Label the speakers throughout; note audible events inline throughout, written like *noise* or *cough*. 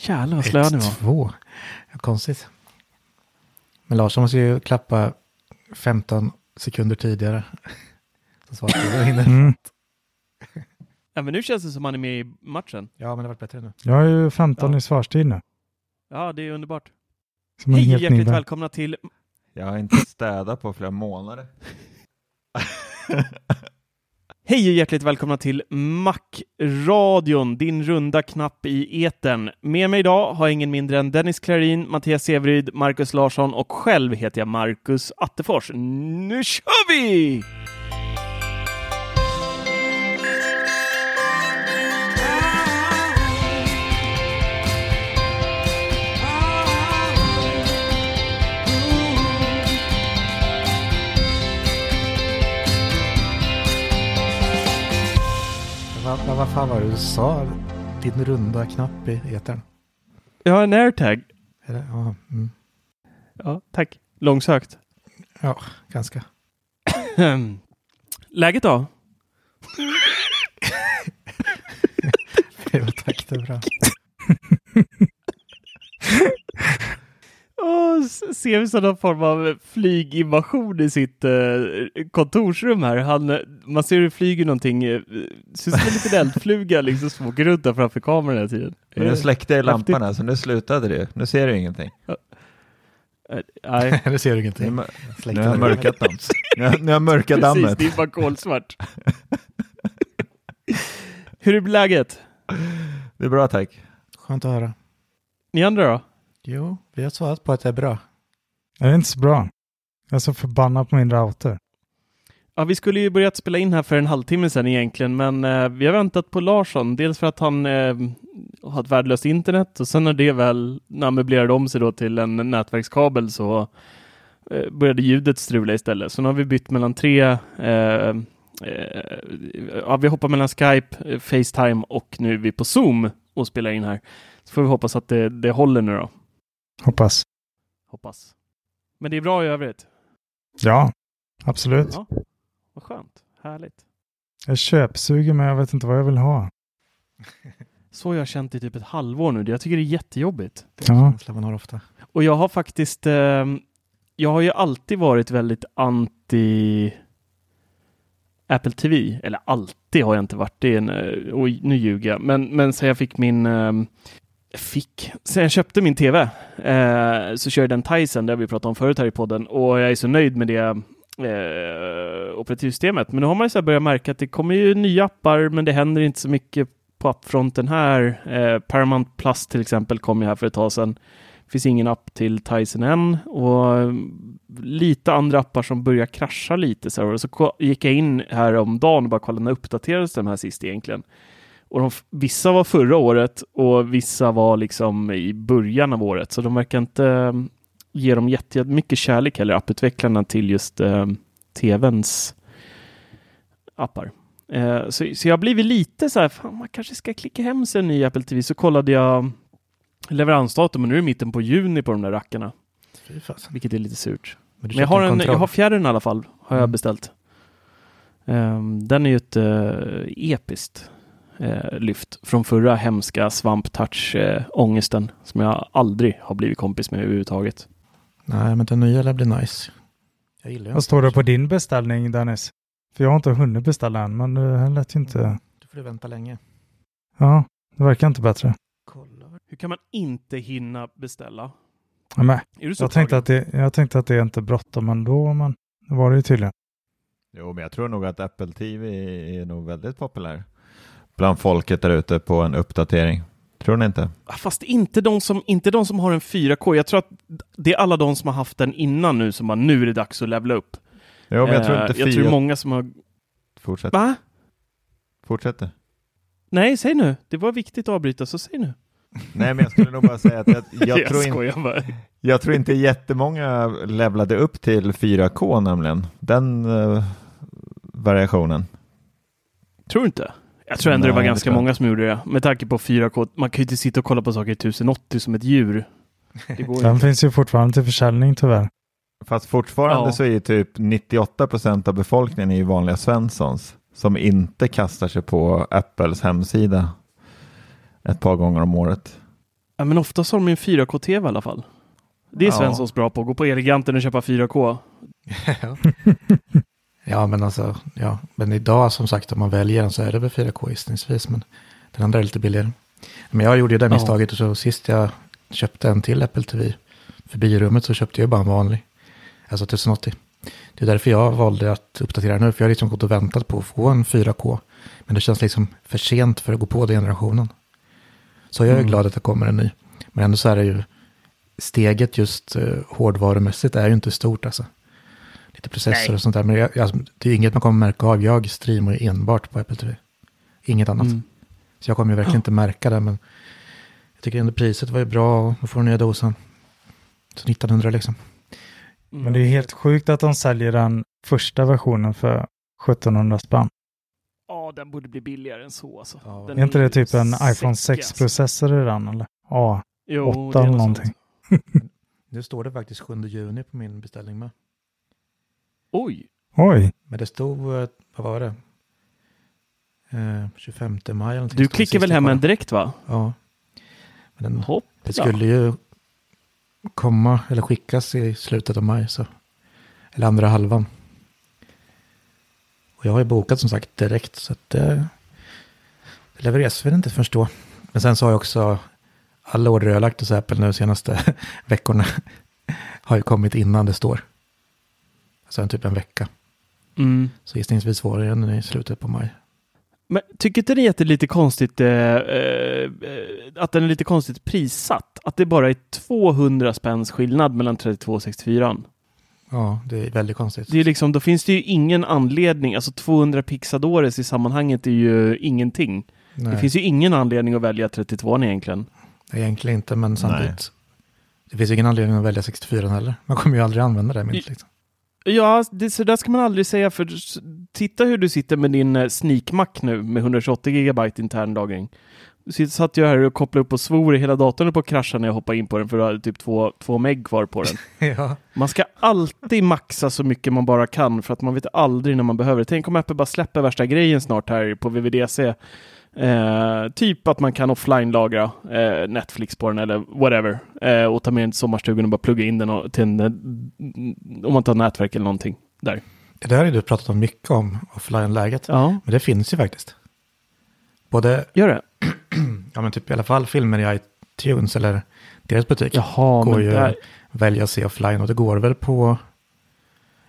Speaker 1: Jävlar vad slö ni var.
Speaker 2: Två. Ja, konstigt. Men Larsson måste ju klappa 15 sekunder tidigare. Så jag hinner.
Speaker 1: Mm.
Speaker 3: Ja, men nu känns det som han är med i matchen.
Speaker 2: Ja, men det har varit bättre nu.
Speaker 1: Jag har ju 15
Speaker 3: Ja.
Speaker 1: i svarstid nu.
Speaker 3: Ja, det är underbart.
Speaker 1: Som
Speaker 3: Hej och hjärtligt
Speaker 1: nybörjare.
Speaker 3: välkomna till...
Speaker 4: Jag har inte städat på flera månader. *laughs*
Speaker 3: Hej och hjärtligt välkomna till Mac-radion, din runda knapp i etern. Med mig idag har jag ingen mindre än Dennis Klarin, Mattias Severyd, Marcus Larsson och själv heter jag Marcus Attefors. Nu kör vi!
Speaker 2: Vad, vad, fan var det du sa? Din runda knapp i etern?
Speaker 3: Jag har en airtag.
Speaker 2: Är det? Ja, mm.
Speaker 3: Ja, tack. Långsökt.
Speaker 2: ja, ganska.
Speaker 3: Läget då? *laughs*
Speaker 2: Jo, tack, det är bra. *laughs*
Speaker 3: S- ser vi någon form av flyginvasion i sitt eh, kontorsrum här. Han, man ser hur det flyger någonting, eh, ser ut som en liten eldfluga liksom som åker runt där framför kameran hela tiden.
Speaker 4: Men nu släckte jag lampan här, så nu slutade det. Nu ser du ingenting.
Speaker 3: Nej, *laughs*
Speaker 2: det ser du
Speaker 4: Nu,
Speaker 2: ingenting.
Speaker 4: nu
Speaker 2: Släckte
Speaker 4: har jag mörkat dem. *laughs* Nu har- nu har jag mörkat
Speaker 3: precis.
Speaker 4: dammet.
Speaker 3: Det är bara kolsvart. Hur är läget?
Speaker 4: Det är bra tack.
Speaker 2: Skönt att höra.
Speaker 3: Ni andra då?
Speaker 2: Jo, vi har svarat på att det är bra.
Speaker 1: Det är inte så bra. Jag är så förbannad på min router.
Speaker 3: Ja, vi skulle ju börjat spela in här för en halvtimme sedan egentligen, men eh, vi har väntat på Larsson. Dels för att han eh, har ett värdelöst internet och sen när det väl, när han möblerade om sig då till en nätverkskabel så eh, började ljudet strula istället. Så nu har vi bytt mellan tre, eh, eh, ja vi hoppar mellan Skype, eh, Facetime och nu är vi på Zoom och spelar in här. Så får vi hoppas att det, det håller nu då.
Speaker 1: Hoppas.
Speaker 3: Hoppas. Men det är bra i övrigt.
Speaker 1: Ja, absolut.
Speaker 3: Ja. Vad skönt. Härligt.
Speaker 1: Jag köpsuger men jag vet inte vad jag vill ha.
Speaker 3: Så har jag känt i typ ett halvår nu. Jag tycker det är jättejobbigt.
Speaker 2: Det är en
Speaker 1: Ja.
Speaker 2: känsla man har ofta.
Speaker 3: Och jag har faktiskt, eh, jag har ju alltid varit väldigt anti Apple TV. Eller alltid har jag inte varit det. Och nu ljuger jag. Men, men sen jag fick min, eh, fick, sen jag köpte min TV eh, så kör jag den Tyson, det har vi pratat om förut här i podden. Och jag är så nöjd med det eh, operativsystemet. Men nu har man ju så här börjat märka att det kommer ju nya appar, men det händer inte så mycket på appfronten här. Eh, Paramount Plus till exempel kom ju här för ett tag sedan finns ingen app till Tyson än och mm, lite andra appar som börjar krascha lite. Så, här. och så gick jag in här om dagen och bara kollade när uppdaterades den här sist egentligen. Och de, vissa var förra året och vissa var liksom i början av året, så de verkar inte eh, ge dem jätte- jättemycket kärlek heller, apputvecklarna till just eh, tvns appar. Eh, så, så jag har blivit lite så här, fan, man kanske ska klicka hem sig en ny Apple TV. Så kollade jag leveransdatum och nu är det mitten på juni på de där rackarna. Vilket är lite surt.
Speaker 2: Men,
Speaker 3: Men jag har, en,
Speaker 2: kontroll.
Speaker 3: jag har fjärren i alla fall, har jag
Speaker 2: Mm.
Speaker 3: beställt. Ehm, den är ju ett uh, episkt eh, lyft från förra hemska svamp touch uh, ångesten som jag aldrig har blivit kompis med överhuvudtaget.
Speaker 2: Nej, men den nya lär bli nice. Jag gillar
Speaker 1: Vad står det på din beställning Dennis? För jag har inte hunnit beställa än, men det lät ju inte...
Speaker 2: Du får du vänta länge.
Speaker 1: Ja, det verkar inte bättre.
Speaker 2: Kolla.
Speaker 3: Hur kan man inte hinna beställa?
Speaker 1: Ja, Men,
Speaker 3: Är du så
Speaker 1: jag, tänkte att det, jag tänkte att det är inte bråttom, men då men, det var det ju tydligen.
Speaker 4: Jo, men jag tror nog att Apple TV är nog väldigt populär bland folket där ute på en uppdatering. Tror ni inte?
Speaker 3: Fast inte de, som, inte de som har en 4K. Jag tror att det är alla de som har haft den innan nu som bara nu är det dags att levla upp.
Speaker 4: Jo, men jag tror
Speaker 3: Eh,
Speaker 4: inte
Speaker 3: jag
Speaker 4: fyra...
Speaker 3: tror många som har...
Speaker 4: Fortsätt.
Speaker 3: Va?
Speaker 4: Fortsätt.
Speaker 3: Nej, säg nu. Det var viktigt att avbryta, så säg nu.
Speaker 4: Nej, men jag skulle nog bara säga att jag, *laughs* jag, tror, in,
Speaker 3: bara.
Speaker 4: jag tror inte jättemånga levlade upp till 4K nämligen. Den eh, variationen.
Speaker 3: Tror du inte? Jag tror ändå det var
Speaker 4: det
Speaker 3: ganska många som gjorde det. Med tanke på 4K. Man kan ju inte sitta och kolla på saker i 1080 som ett djur. *laughs* Det går ju
Speaker 1: Den finns ju fortfarande till försäljning tyvärr.
Speaker 4: Fast fortfarande
Speaker 3: Ja.
Speaker 4: så är ju typ 98 procent av befolkningen är ju vanliga Svenssons som inte kastar sig på Apples hemsida ett par gånger om året.
Speaker 3: Ja, men oftast har de ju en 4K-TV i alla fall. Det är
Speaker 4: Ja.
Speaker 3: Svenssons bra på. Gå på Eleganten och köpa 4K. *laughs* *laughs*
Speaker 2: ja. men alltså, ja. Men idag som sagt om man väljer den så är det väl 4K gissningsvis. Men den andra är lite billigare. Men jag gjorde ju det
Speaker 3: Ja.
Speaker 2: misstaget och så sist jag köpte en till Apple TV för biorummet så köpte jag bara en vanlig. Alltså 1080. Det är därför jag valde att uppdatera nu. För jag har liksom gått och väntat på att få en 4K. Men det känns liksom för sent för att gå på den generationen. Så jag är
Speaker 3: Mm.
Speaker 2: glad att det kommer en ny. Men ändå så är det ju steget just eh, hårdvarumässigt är ju inte stort alltså. Lite processor
Speaker 3: Nej.
Speaker 2: och sånt där. Men jag, alltså, det är inget man kommer märka av. Jag streamar ju enbart på Apple TV. Inget annat.
Speaker 3: Mm.
Speaker 2: Så jag kommer ju verkligen inte märka det. Men jag tycker ändå priset var ju bra. Och då får den nya dosan. Så 1900 liksom.
Speaker 1: Men det är helt sjukt att de säljer den första versionen för 1700 spänn.
Speaker 3: Ja, den borde bli billigare än så alltså.
Speaker 2: Ja.
Speaker 3: Den
Speaker 1: Är inte det typ en iPhone
Speaker 3: säckig, alltså.
Speaker 1: 6-processor i den eller? Ja,
Speaker 3: Jo,
Speaker 1: åtta
Speaker 3: det är
Speaker 1: eller
Speaker 3: något
Speaker 1: någonting. *laughs*
Speaker 2: Nu står det faktiskt 7 juni på min beställning med.
Speaker 3: Oj,
Speaker 1: oj.
Speaker 2: Men det stod, eh, vad var det? Eh, 25 maj eller
Speaker 3: du klickar väl hem en direkt va?
Speaker 2: Ja. Men den,
Speaker 3: Hopp.
Speaker 2: det skulle ju komma eller skickas i slutet av maj. Så. Eller andra halvan. Och jag har ju bokat som sagt direkt. Så att det, det levereras väl inte först då. Men sen så har jag också alla order jag har lagt hos Apple nu de senaste *laughs* veckorna har ju kommit innan det står. Alltså en typ en vecka.
Speaker 3: Mm.
Speaker 2: Så gissningsvis var det den i slutet på maj.
Speaker 3: Men tycker inte ni att det är lite konstigt eh, eh, att den är lite konstigt prissatt? Att det bara är 200 spänns skillnad mellan 32 och 64?
Speaker 2: Ja, det är väldigt konstigt.
Speaker 3: Det är liksom, då finns det ju ingen anledning, alltså 200 pixadores i sammanhanget är ju ingenting.
Speaker 2: Nej,
Speaker 3: Det finns ju ingen anledning att välja 32 egentligen.
Speaker 2: egentligen inte, men samtidigt. Det finns ingen anledning att välja 64 heller. Man kommer ju aldrig använda det minst. Liksom.
Speaker 3: Ja, det, så där ska man aldrig säga för titta hur du sitter med din eh, sneakmack nu med 128 gigabyte intern lagring. Så satt jag här och kopplade upp och svor i hela datorn höll på krascha när jag hoppade in på den för då hade jag typ två, två meg kvar på den. *laughs*
Speaker 2: ja.
Speaker 3: Man ska alltid maxa så mycket man bara kan för att man vet aldrig när man behöver det. Tänk om Apple bara släpper värsta grejen snart här på VVDC. Eh, typ att man kan offline-lagra eh, Netflix på den eller whatever. Eh, och ta med den till sommarstugan och bara plugga in den och, till en, om man tar nätverk eller någonting där.
Speaker 2: Det där har du pratat om mycket om, offline-läget.
Speaker 3: Ja,
Speaker 2: Men det finns ju faktiskt. Både,
Speaker 3: gör det. *clears throat*
Speaker 2: ja men typ i alla fall filmer i iTunes eller deras butik.
Speaker 3: Jaha,
Speaker 2: går
Speaker 3: men
Speaker 2: ju
Speaker 3: där,
Speaker 2: välja att se offline och det går väl på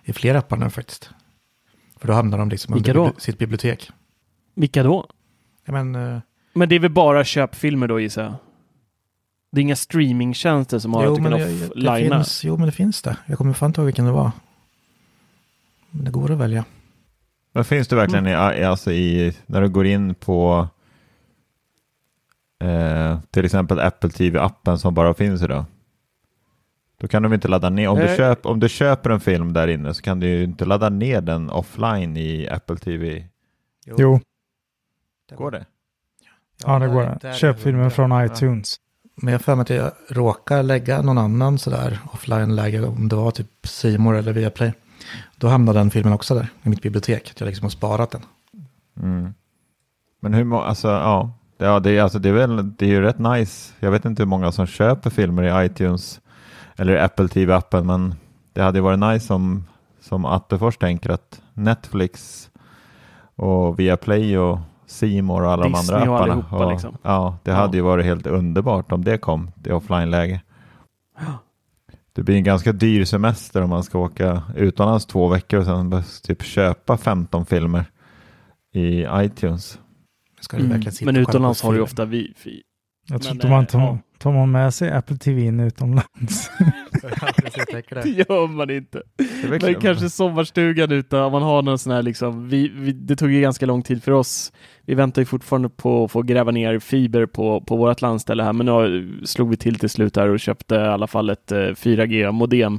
Speaker 2: i flera appar nu faktiskt. För då hamnar de liksom under sitt bibliotek.
Speaker 3: vilka då?
Speaker 2: Men, eh,
Speaker 3: Men det är väl bara köpfilmer då gissar jag? Det är inga streamingtjänster som har att du kan
Speaker 2: men jag- det
Speaker 3: offlina?
Speaker 2: finns, jo, men det finns det. Jag kommer fan inte ihåg vilken det var. Men det går att välja.
Speaker 4: Men finns det verkligen i, alltså i, när du går in på eh, till exempel Apple TV-appen som bara finns idag? Då kan de inte ladda ner, om, du
Speaker 3: Eh.
Speaker 4: köp, om du köper en film där inne så kan du ju inte ladda ner den offline i Apple TV.
Speaker 1: Jo,
Speaker 4: Går det?
Speaker 1: ja det
Speaker 2: där-
Speaker 1: går det. Köp
Speaker 2: det
Speaker 1: filmen från
Speaker 2: Ja.
Speaker 1: iTunes.
Speaker 2: Men jag för mig att jag råkar lägga någon annan sådär offline-läge, om det var typ Simor eller Viaplay. Då hamnade den filmen också där i mitt bibliotek, att jag liksom har sparat den.
Speaker 4: Mm. Men hur många, alltså ja, det, ja det, är- alltså, det, är väl, det är ju rätt nice. Jag vet inte hur många som köper filmer i iTunes eller Apple TV-appen, men det hade ju varit nice om, som Attefors tänker att Netflix och Viaplay och More och alla de
Speaker 3: Disney
Speaker 4: andra
Speaker 3: och
Speaker 4: apparna.
Speaker 3: allihopa, liksom.
Speaker 4: Ja, det
Speaker 3: Ja.
Speaker 4: hade ju varit helt underbart om det kom till offline-läge. Det blir en ganska dyr semester om man ska åka utomlands två veckor och sen typ köpa 15 filmer i iTunes.
Speaker 2: Ska du
Speaker 3: Mm.
Speaker 2: verkligen sitta
Speaker 3: Men
Speaker 2: och
Speaker 3: utomlands har du ofta wifi.
Speaker 1: Jag tror
Speaker 3: Men,
Speaker 1: inte man
Speaker 3: eh,
Speaker 1: tar,
Speaker 3: ja.
Speaker 1: Tar man med sig Apple TV in utomlands. *laughs*
Speaker 3: Det gör man inte.
Speaker 4: Det är
Speaker 3: Men kanske sommarstugan ute, om man har någon sån här liksom, vi, vi, det tog ju ganska lång tid för oss. Vi väntar ju fortfarande på att få gräva ner fiber på, på vårt landställe här, men nu slog vi till till slut där och köpte i alla fall ett eh, 4G-modem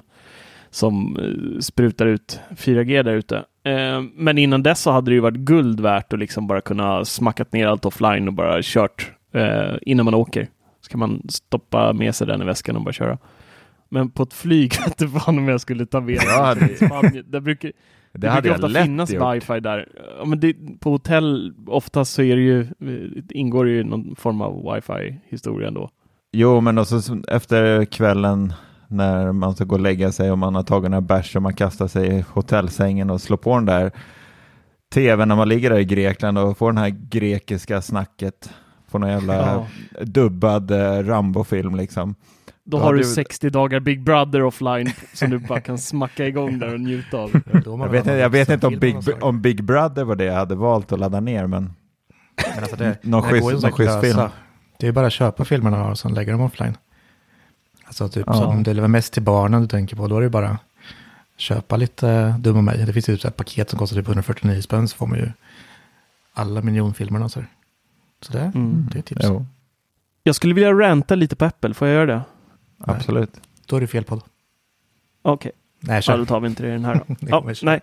Speaker 3: som eh, sprutar ut 4G där ute. Eh, men innan dess så hade det ju varit guld värt att liksom bara kunna smackat ner allt offline och bara kört eh, innan man åker. Så kan man stoppa med sig den i väskan och bara köra. Men på ett flyg *laughs* vet inte fan om jag skulle ta med
Speaker 4: Ja, det-
Speaker 3: Spanien. Där brukar, det,
Speaker 4: Det
Speaker 3: brukar ofta finnas
Speaker 4: gjort.
Speaker 3: wifi där. Ja, men det, på hotell oftast så är det ju, eh, ingår det ju någon form av wifi-historia ändå.
Speaker 4: Jo, men också så- efter kvällen när man ska gå och lägga sig och man har tagit en bärs och man kastar sig i hotellsängen och slår på den där tvn när man ligger där i Grekland och får den här grekiska snacket på någon jävla
Speaker 3: Ja.
Speaker 4: dubbad eh, Rambo-film liksom.
Speaker 3: Då
Speaker 4: Då
Speaker 3: har du
Speaker 4: du-
Speaker 3: 60 dagar Big Brother offline som du bara kan smacka igång där och njuta av.
Speaker 4: Jag vet, jag vet inte om Big, om Big Brother var det jag hade valt att ladda ner, men
Speaker 2: Men alltså det,
Speaker 4: Någon
Speaker 2: det
Speaker 4: schysst- film.
Speaker 2: Det är bara att köpa filmerna och sen lägga dem offline. Alltså typ
Speaker 4: Ja.
Speaker 2: så om det är mest till barnen du tänker på, då är det bara köpa lite Dum och mig. Det finns ju ett paket som kostar typ 149 spänn så får man ju alla miljonfilmerna. Så, så det,
Speaker 3: Mm.
Speaker 2: det är tips.
Speaker 4: jo,
Speaker 3: Jag skulle vilja ranta lite på Apple, får jag göra det?
Speaker 4: absolut.
Speaker 2: Då är det fel på.
Speaker 3: Okej,
Speaker 2: Nej,
Speaker 3: ja, då tar vi inte det i den här då. *laughs*
Speaker 2: Det
Speaker 3: ja, nej.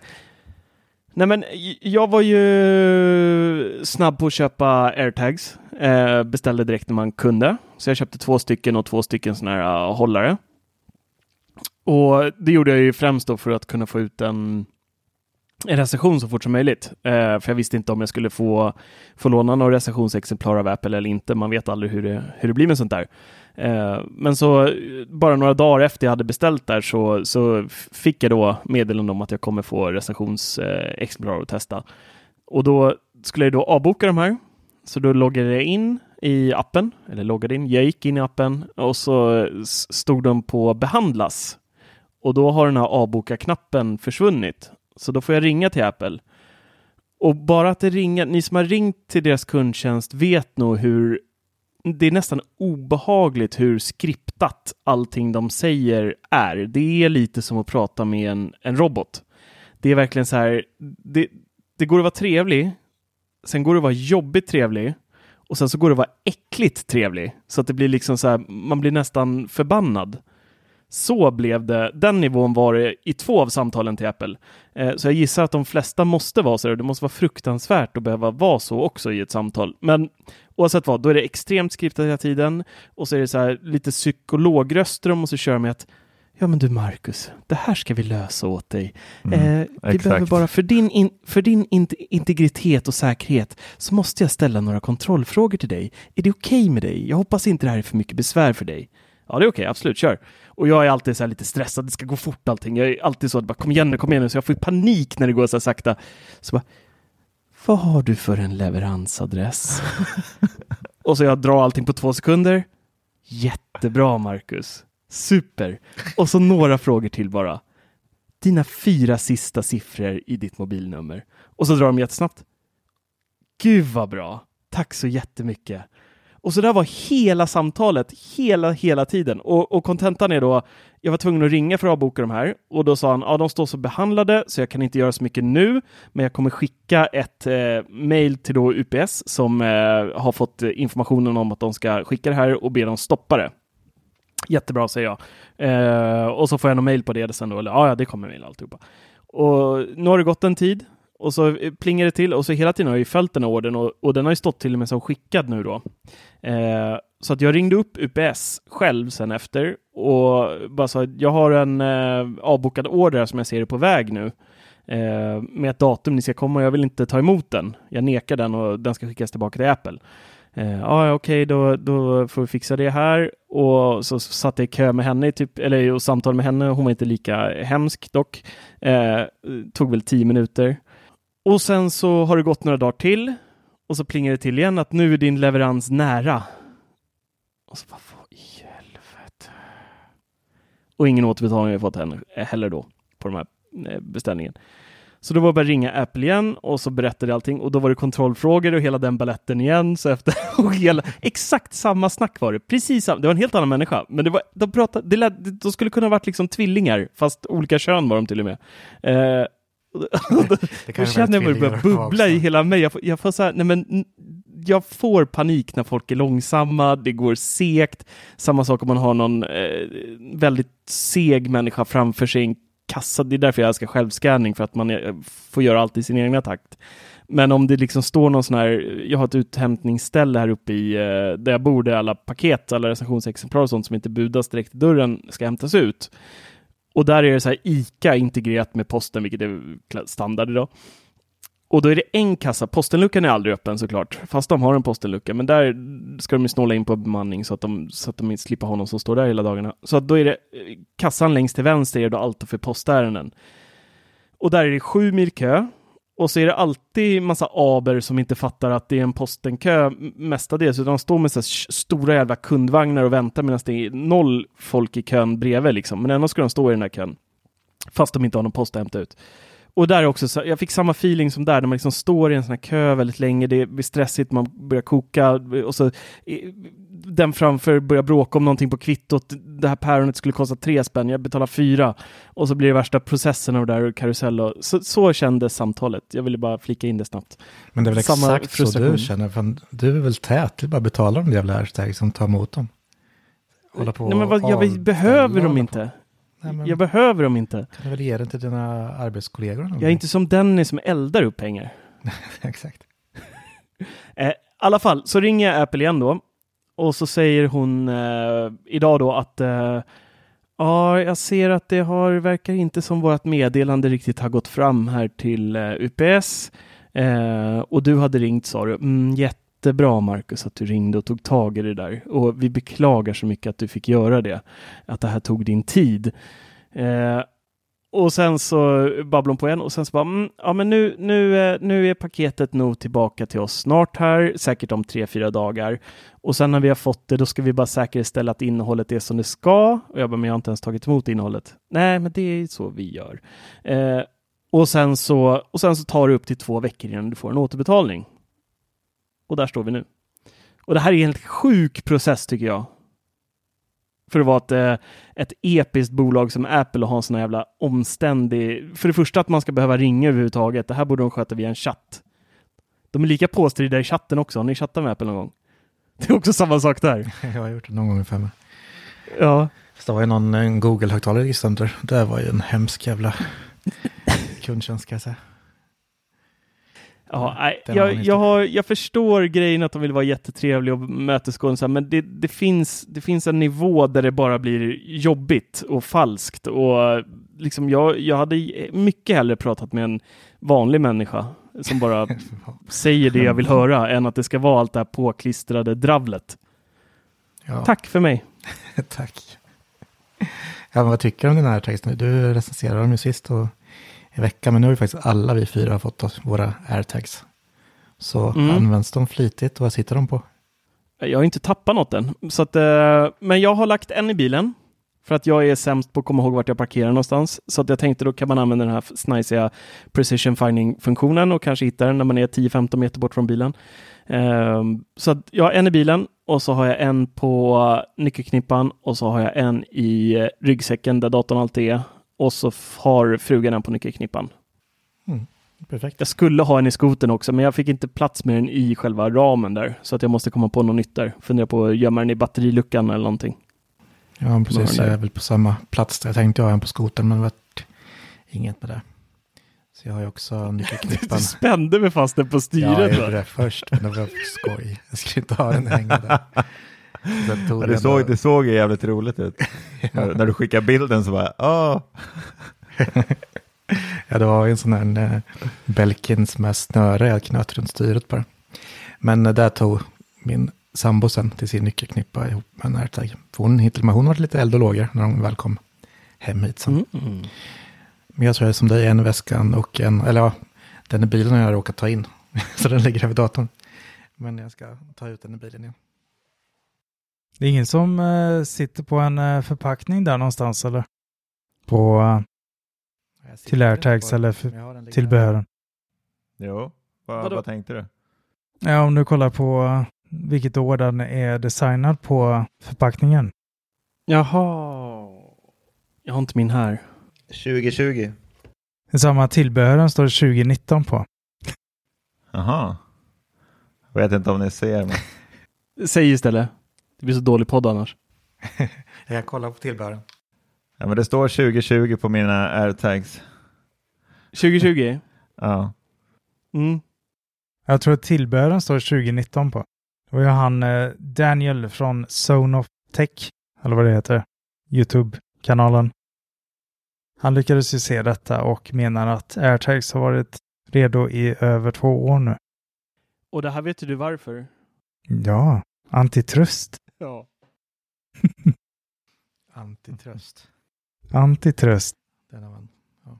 Speaker 3: nej, men jag var ju snabb på att köpa airtags. Eh, beställde direkt när man kunde. Så jag köpte två stycken och två stycken sådana här uh, hållare. Och det gjorde jag ju främst då för att kunna få ut en, en recension så fort som möjligt. Eh, för jag visste inte om jag skulle få, få låna några recensionsexemplar av Apple eller inte. Man vet aldrig hur det, hur det blir med sånt där. Eh, men så bara några dagar efter jag hade beställt där så, så fick jag då meddelande om att jag kommer få recensionsexemplar eh, att testa. Och då skulle jag då avboka de här. Så då loggade jag in i appen, eller loggade in, jag gick in i appen och så stod de på behandlas. Och då har den här avboka-knappen försvunnit. Så då får jag ringa till Apple. Och bara att det ringer, ni som har ringt till deras kundtjänst vet nog hur det är nästan obehagligt hur skriptat allting de säger är. Det är lite som att prata med en, en robot. Det är verkligen så här, det, det går att vara trevlig, sen går det att vara jobbigt trevlig och sen så går det att vara äckligt trevlig. Så att det blir liksom så här, man blir nästan förbannad. Så blev det, den nivån var det i två av samtalen till Apple. Eh, så jag gissar att de flesta måste vara så. Det måste vara fruktansvärt att behöva vara så också i ett samtal. Men oavsett vad, då är det extremt skriptat hela tiden. Och så är det så här lite psykologröster de måste köra med att Ja men du Marcus, det här ska vi lösa åt dig.
Speaker 4: Mm,
Speaker 3: eh, vi
Speaker 4: exakt.
Speaker 3: behöver bara, för din, in, för din int- integritet och säkerhet så måste jag ställa några kontrollfrågor till dig. Är det okej med dig? Jag hoppas inte det här är för mycket besvär för dig. Ja, det är okej, absolut, kör. Och jag är alltid så här lite stressad, det ska gå fort allting. Jag är alltid så att bara kom igen nu, kom igen nu, så jag får panik när det går så här sakta. Så bara, vad har du för en leveransadress? *laughs* och så jag drar allting på två sekunder. Jättebra, Marcus. Super. Och så några frågor till bara. Dina fyra sista siffror i ditt mobilnummer. Och så drar de jättesnabbt. Gud vad bra. Tack så jättemycket. Och så där var hela samtalet, hela, hela tiden. Och, kontentan är då, jag var tvungen att ringa för att avboka de här. Och då sa han, ja de står så behandlade så jag kan inte göra så mycket nu. Men jag kommer skicka ett eh, mail till då UPS som eh, har fått informationen om att de ska skicka det här och be dem stoppa det. Jättebra säger jag. Eh, och så får jag någon mail på det sen då, eller ja, ja det kommer mail alltihopa. Och nu har det gått en tid och så eh, plingar det till och så hela tiden har jag ju följt den här ordern och, och den har ju stått till och med som skickad nu då. Eh, så att jag ringde upp UPS själv sen efter och bara sa att jag har en eh, avbokad order som jag ser är på väg nu. Eh, med ett datum ni ska komma och jag vill inte ta emot den. Jag nekar den och den ska skickas tillbaka till Apple. Eh, ah, Okej, okay, då, då får vi fixa det här. Och så satt jag i kö med henne, typ, eller och samtal med henne. Hon var inte lika hemsk dock. Eh, tog väl tio minuter. Och sen så har det gått några dagar till och så plingar det till igen att nu är din leverans nära. Och så bara, vad i helvete. Och ingen återbetalning har jag fått eh, heller då på den här eh, beställningen. Så då var det bara ringa Apple igen och så berättade allting och då var det kontrollfrågor och hela den balletten igen. Så efter, *laughs* och hela, exakt samma snack var det. Precis samma, det var en helt annan människa. Men det var, de, pratade, det lät, de skulle kunna ha varit liksom tvillingar, fast olika kön var de till och med. Eh, då, *laughs* känner jag mig börja bubbla i hela mig. Jag får, jag får så här, nej men, jag får panik när folk är långsamma, det går segt. Samma sak om man har någon eh, väldigt seg människa framför sig i en kassa. Det är därför jag älskar självscanning, för att man får göra allt i sin egna takt. Men om det liksom står någon sån här, jag har ett uthämtningsställe här uppe i, eh, där jag bor, där alla paket, alla recensionsexemplar och sånt som inte budas direkt i dörren ska hämtas ut. Och där är det så här ICA integrerat med posten, vilket är standard idag. Och då är det en kassa. Postenluckan är aldrig öppen såklart, fast de har en postenlucka. Men där ska de ju snåla in på bemanning så att de, så att de inte slipper ha någon som står där hela dagarna. Så att då är det eh, kassan längst till vänster är då allt för postärenden. Och där är det sju mil kö och så är det alltid massa aber som inte fattar att det är en postenkö mestadels, utan de står med så stora jävla kundvagnar och väntar medan det är noll folk i kön bredvid liksom. Men ändå ska de stå i den här kön. Fast de inte har någon post att hämta ut. Och där också, jag fick samma feeling som där, när man liksom står i en sån här kö väldigt länge, det blir stressigt, man börjar koka och så den framför börjar bråka om någonting på kvittot. Det här päronet skulle kosta tre spänn, jag betalar fyra. Och så blir det värsta processen av det där karusell. Och så, så kändes samtalet. Jag ville bara flika in det snabbt.
Speaker 2: Men det är väl Samma exakt så du känner, för du är väl tät, du bara betalar de jävla hashtag som tar emot dem.
Speaker 3: Hålla på Nej, men vad, jag behöver dem inte. Nej, jag behöver dem inte.
Speaker 2: Kan du väl ge den till dina arbetskollegor?
Speaker 3: Jag är inte som Dennis som eldar upp pengar. *laughs*
Speaker 2: Exakt. *laughs*
Speaker 3: eh, I alla fall, så ringer jag Apple igen då och så säger hon eh, idag då att eh, ja, jag ser att det har, verkar inte som vårt meddelande riktigt har gått fram här till eh, UPS. Eh, och du hade ringt sa du. Mm, jättebra Marcus att du ringde och tog tag i det där. Och vi beklagar så mycket att du fick göra det. Att det här tog din tid. Eh, och sen så babblade hon på igen och sen så bara, mm, ja men nu, nu, eh, nu är paketet nog tillbaka till oss snart här, säkert om tre, fyra dagar. Och sen när vi har fått det, då ska vi bara säkerställa att innehållet är som det ska. Och jag bara, men jag har inte ens tagit emot innehållet. Nej, men det är så vi gör. Eh, och, sen så, och sen så tar det upp till två veckor innan du får en återbetalning. Och där står vi nu. Och det här är en helt sjuk process tycker jag för att vara ett, eh, ett episkt bolag som Apple och ha en sån här jävla omständig... För det första att man ska behöva ringa överhuvudtaget. Det här borde de sköta via en chatt. De är lika påstridiga i chatten också. Har ni chattat med Apple någon gång? *laughs* Det är också samma sak där. *laughs*
Speaker 2: Jag har gjort det någon gång i fem.
Speaker 3: Ja.
Speaker 2: Så det var ju någon Google-högtalare i sönder. Det var ju en hemsk jävla *laughs* kundtjänst kan jag säga.
Speaker 3: Ja, nej, jag, jag, har, jag förstår grejen att de vill vara jättetrevliga och mötesgående, men det, det, finns, det finns en nivå där det bara blir jobbigt och falskt. Och liksom jag, jag hade mycket hellre pratat med en vanlig människa som bara *laughs* säger det jag vill höra än att det ska vara allt det här påklistrade dravlet. Ja. Tack för mig. *laughs*
Speaker 2: Tack. Ja, men vad tycker du om den här texten? Du recenserade dem ju sist och i veckan. Men nu har ju faktiskt alla vi fyra fått våra airtags. Så mm. används de flitigt och vad sitter de på?
Speaker 3: Jag har inte tappat något än. Så att, eh, men jag har lagt en i bilen. För att jag är sämst på att komma ihåg vart jag parkerar någonstans. Så att jag tänkte då kan man använda den här snajsiga precision finding-funktionen och kanske hitta den när man är 10-15 meter bort från bilen. Um, så att jag har en i bilen och så har jag en på nyckelknippan och så har jag en i ryggsäcken där datorn alltid är och så har frugan den på nyckelknippan.
Speaker 2: Mm, perfekt.
Speaker 3: Jag skulle ha en i skoten också, men jag fick inte plats med den i själva ramen där, så att jag måste komma på något nytt där. Fundera på att gömma den i batteriluckan eller någonting.
Speaker 2: Ja, precis. Jag är väl på samma plats där. Jag tänkte ha en på skoten, men det var inget med det. Så jag har ju också *laughs*
Speaker 3: Du
Speaker 2: nyckelknippan.
Speaker 3: spände mig fast den på
Speaker 2: Ja,
Speaker 3: styret.
Speaker 2: jag
Speaker 3: va?
Speaker 2: gjorde det först, men det var skoj. Jag skulle inte ha den hängande. *laughs* Sen tog
Speaker 4: Men
Speaker 2: jag
Speaker 4: det, såg, det såg jävligt roligt ut. *laughs* när, när du skickar bilden så bara, åh, *laughs*
Speaker 2: Ja, det var ju en sån här eh, Belkins med snöre jag knöt runt styret bara. Men eh, där tog min sambo sen till sin nyckelknippa ihop med en airtag. För hon, med hon var lite eld och lågor när hon väl kom hem hit sen.
Speaker 3: Mm.
Speaker 2: Men jag tror jag är som dig, en väskan och en, eller ja, den i bilen har jag råkat ta in. *laughs* Så den ligger över datorn. Men jag ska ta ut den i bilen igen.
Speaker 1: Det är ingen som eh, sitter på en eh, förpackning där någonstans eller? På till airtags
Speaker 2: på-
Speaker 1: eller för,
Speaker 2: den
Speaker 1: tillbehören.
Speaker 4: jo, vad, vad tänkte du?
Speaker 1: Ja, om du kollar på eh, vilket år den är designad på förpackningen.
Speaker 3: Jaha. Jag har inte min här.
Speaker 4: 2020.
Speaker 1: I samma tillbehören står det 2019 på.
Speaker 4: Jaha. Vet inte om ni ser, men *laughs*
Speaker 3: Säg istället. Det blir så dålig podd annars. *laughs*
Speaker 2: Jag kollar på tillbehören.
Speaker 4: Ja, men det står 2020 på mina airtags.
Speaker 3: 2020? *laughs*
Speaker 4: Ja.
Speaker 3: Mm.
Speaker 1: Jag tror att tillbehören står 2019 på. Det var ju han eh, Daniel från Zone of Tech, eller vad det heter, YouTube-kanalen. Han lyckades ju se detta och menar att airtags har varit redo i över två år nu.
Speaker 3: Och det här vet du varför?
Speaker 1: Ja, antitrust.
Speaker 3: Ja. *laughs*
Speaker 2: Antitrust.
Speaker 1: Antitrust.
Speaker 2: Den har man. Ja.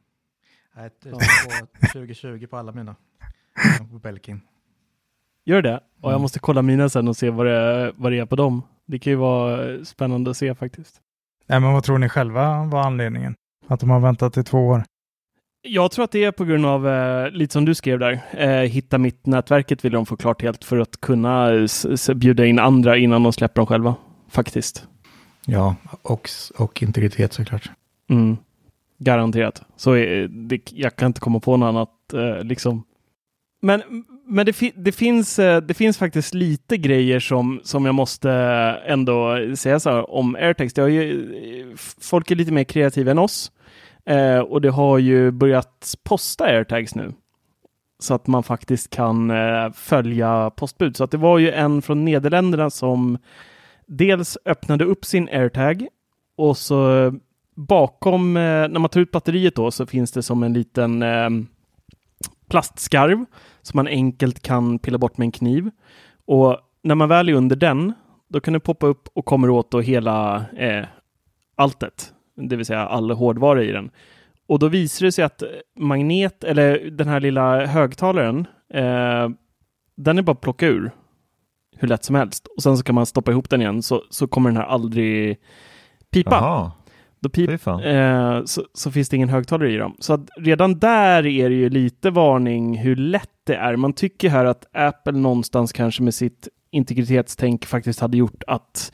Speaker 2: Nej, det
Speaker 3: Ja.
Speaker 2: står på 2020 på alla mina. På Belkin.
Speaker 3: Gör det? Och jag
Speaker 2: Mm.
Speaker 3: måste kolla mina sen och se vad det, är, vad det är på dem. Det kan ju vara spännande att se faktiskt.
Speaker 1: Nej, men vad tror ni själva var anledningen? Att de har väntat i två år?
Speaker 3: Jag tror att det är på grund av, eh, lite som du skrev där, eh, hitta mitt-nätverket vill de få klart helt för att kunna eh, bjuda in andra innan de släpper dem själva. Faktiskt.
Speaker 2: Ja, och, och integritet såklart.
Speaker 3: Mm. Garanterat. Så eh, det, jag kan inte komma på något annat. Eh, liksom. Men, men det, fi, det, finns, eh, det finns faktiskt lite grejer som, som jag måste ändå säga så här om ju, eh, folk är lite mer kreativa än oss. Eh, och det har ju börjat posta AirTags nu. Så att man faktiskt kan eh, följa postbud. Så att det var ju en från Nederländerna som dels öppnade upp sin AirTag och så bakom, eh, när man tar ut batteriet då, så finns det som en liten eh, plastskarv som man enkelt kan pilla bort med en kniv. Och när man väl är under den, då kan det poppa upp och kommer åt då hela eh, alltet, det vill säga all hårdvara i den. Och då visar det sig att magnet, eller den här lilla högtalaren, eh, den är bara att plocka ur hur lätt som helst. Och sen så kan man stoppa ihop den igen, så, så kommer den här aldrig pipa.
Speaker 4: Jaha,
Speaker 3: Då pip, eh, så, så finns det ingen högtalare i dem. Så redan där är det ju lite varning hur lätt det är. Man tycker här att Apple någonstans kanske med sitt integritetstänk faktiskt hade gjort att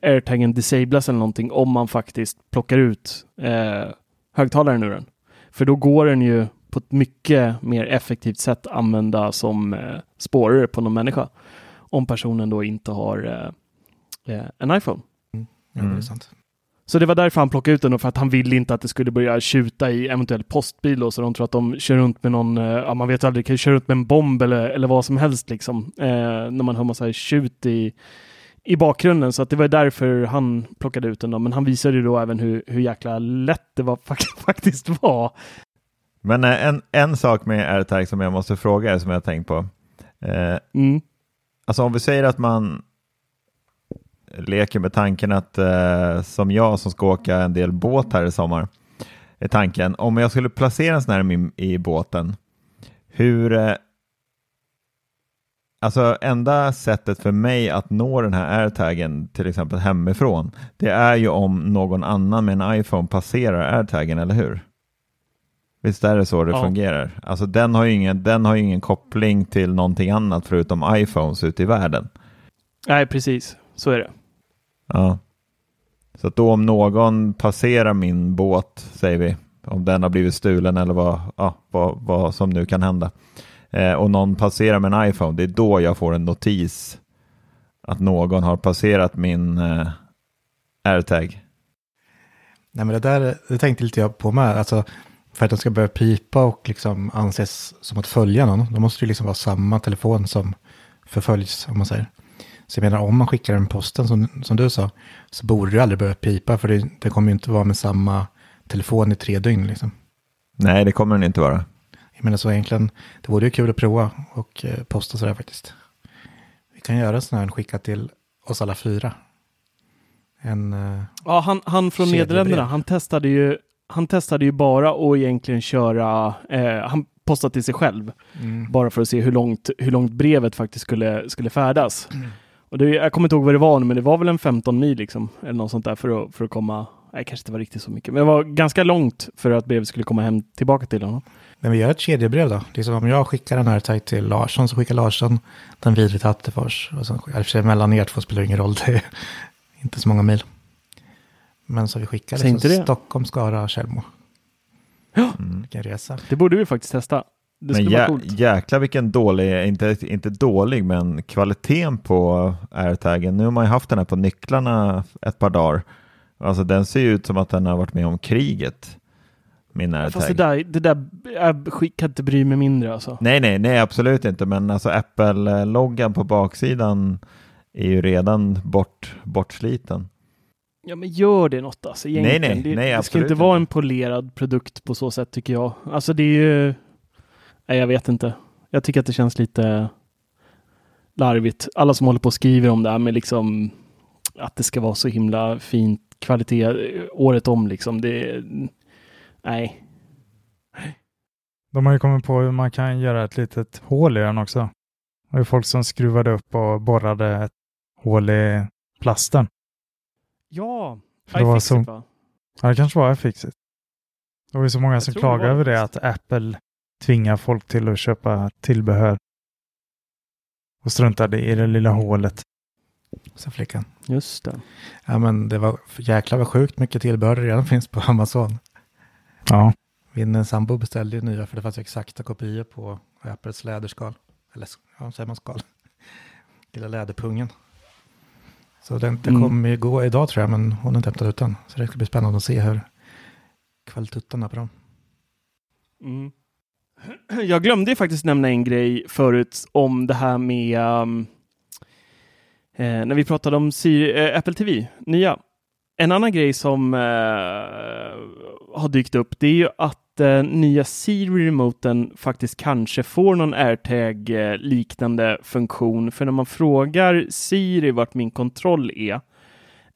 Speaker 5: today.
Speaker 3: airtagen disablas eller någonting om man faktiskt plockar ut eh, högtalaren ur den. För då går den ju på ett mycket mer effektivt sätt använda som eh, spårare på någon människa. Om personen då inte har eh, eh, en iPhone.
Speaker 2: Ja, det är
Speaker 4: Mm.
Speaker 2: sant.
Speaker 3: Så det var därför han plockade ut den och för att han ville inte att det skulle börja tjuta i eventuell postbil och så de tror att de kör runt med någon, eh, ja man vet aldrig, kan köra runt med en bomb eller, eller vad som helst liksom. Eh, när man hör massa tjut i, i bakgrunden så att det var därför han plockade ut den då. Men han visade ju då även hur, hur jäkla lätt det var, *laughs* faktiskt var.
Speaker 4: Men eh, en, en sak med AirTag som jag måste fråga er som jag tänkt på. Eh,
Speaker 3: mm.
Speaker 4: Alltså om vi säger att man leker med tanken att eh, som jag som ska åka en del båt här i sommar är tanken om jag skulle placera en sån här i, i båten hur eh, Alltså enda sättet för mig att nå den här airtagen till exempel hemifrån det är ju om någon annan med en iPhone passerar airtagen, eller hur? Visst är det så det ja. fungerar? Alltså den har, ju ingen, den har ingen koppling till någonting annat förutom iPhones ute i världen.
Speaker 3: Nej, precis. Så är det.
Speaker 4: Ja. Så då om någon passerar min båt, säger vi, om den har blivit stulen eller vad, ja, vad, vad som nu kan hända, och någon passerar med en iPhone, det är då jag får en notis att någon har passerat min eh, AirTag.
Speaker 2: Nej, men det där det tänkte lite jag på med. Alltså, för att den ska börja pipa och liksom anses som att följa någon, då måste det liksom vara samma telefon som förföljs, om man säger. Så jag menar, om man skickar den posten som, som du sa, så borde det aldrig börja pipa, för det, det kommer ju inte vara med samma telefon i tre dygn. Liksom.
Speaker 4: Nej, det kommer den inte vara.
Speaker 2: Menar, så egentligen, det vore ju kul att prova och eh, posta sådär faktiskt. Vi kan göra en sån här skicka till oss alla fyra. En, eh,
Speaker 3: ja, han, han från Nederländerna, han testade ju han testade ju bara att egentligen köra, eh, han postade till sig själv, mm. bara för att se hur långt, hur långt brevet faktiskt skulle, skulle färdas. Mm. *clears throat* Och det, jag kommer inte ihåg vad det var men det var väl en 15 mil liksom, eller något sånt där för att, för att komma, nej kanske inte var riktigt så mycket, men det var ganska långt för att brevet skulle komma hem tillbaka till honom.
Speaker 2: Men vi gör ett kedjebrev då. Liksom om jag skickar den här tajt till Larsson så skickar Larsson den vidare till Attefors. Och sen, i och för sig mellan er två spelar det ingen roll, *laughs* det är inte så många mil. Men så vi skickar liksom det. Stockholm, Skara, Tjällmo.
Speaker 3: Ja, mm. vilken resa. Det borde vi faktiskt testa. Det
Speaker 4: men jä jäklar vilken dålig, inte, inte dålig, men kvaliteten på airtagen. Nu har man ju haft den här på nycklarna ett par dagar. Alltså den ser ju ut som att den har varit med om kriget. Min.
Speaker 3: Fast det där, det där jag kan inte bry mig mindre alltså.
Speaker 4: Nej, nej, nej, absolut inte. Men alltså Apple-loggan på baksidan är ju redan bort, bortsliten.
Speaker 3: Ja, men gör det något alltså egentligen. Nej, nej, det, nej, det ska inte vara en polerad produkt på så sätt tycker jag. Alltså det är ju... Nej, jag vet inte. Jag tycker att det känns lite larvigt. Alla som håller på och skriver om det här med liksom att det ska vara så himla fint kvalitet året om liksom. Det... Nej.
Speaker 1: De har ju kommit på hur man kan göra ett litet hål i den också. Det var folk som skruvade upp och borrade ett hål i plasten.
Speaker 3: Ja, För det var så... va?
Speaker 1: Ja, det kanske var iFixit. Det var ju så många jag som klagade över det, att Apple tvingar folk till att köpa tillbehör. Och struntade i det lilla hålet.
Speaker 2: Så flickan.
Speaker 3: Just det.
Speaker 2: Ja, men det var jäklar vad sjukt mycket tillbehör det redan finns på Amazon.
Speaker 1: Ja.
Speaker 2: Min sambo beställde ju nya för det fanns exakta kopior på Apples läderskal. Eller ja, säger man skal? *laughs* Lilla läderpungen. Så den, den mm. kommer ju gå idag tror jag, men hon har inte hämtat ut den. Så det ska bli spännande att se hur kvaliteten är på dem.
Speaker 3: Mm. *clears throat* Jag glömde faktiskt nämna en grej förut om det här med um, eh, när vi pratade om Siri, eh, Apple TV, nya. En annan grej som eh, har dykt upp, det är ju att eh, nya Siri-remoten faktiskt kanske får någon AirTag-liknande eh, funktion. För när man frågar Siri vart min kontroll är,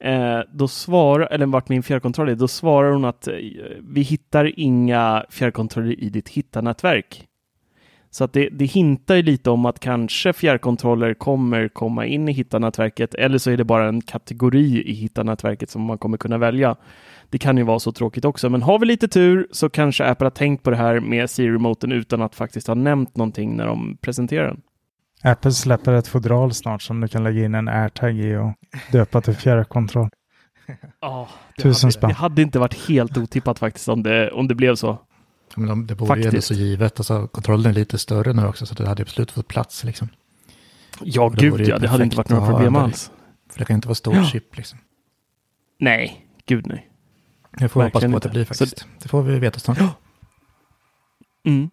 Speaker 3: eh, då svarar, eller vart min fjärrkontroll är, då svarar hon att eh, vi hittar inga fjärrkontroller i ditt hittarnätverk. Så att det, det hintar ju lite om att kanske fjärrkontroller kommer komma in i hittarnätverket eller så är det bara en kategori i hittarnätverket som man kommer kunna välja. Det kan ju vara så tråkigt också, men har vi lite tur så kanske Apple har tänkt på det här med Siri-remoten utan att faktiskt ha nämnt någonting när de presenterar den.
Speaker 1: Apple släpper ett fodral snart som du kan lägga in en AirTag i och döpa till fjärrkontroll. *laughs*
Speaker 3: Ja, Tusen spänn. Det hade inte varit helt otippat faktiskt om det, om det blev så.
Speaker 2: Men det vore ju ändå så givet. Alltså, kontrollen är lite större nu också, så det hade absolut fått plats. Liksom.
Speaker 3: Ja, gud ja. Det hade inte varit några problem alls.
Speaker 2: För det kan inte vara stor ja. chip liksom.
Speaker 3: Nej, gud nej.
Speaker 2: Det får vi hoppas på att det blir faktiskt. Så... Det får vi veta snart. Ja.
Speaker 3: Mm.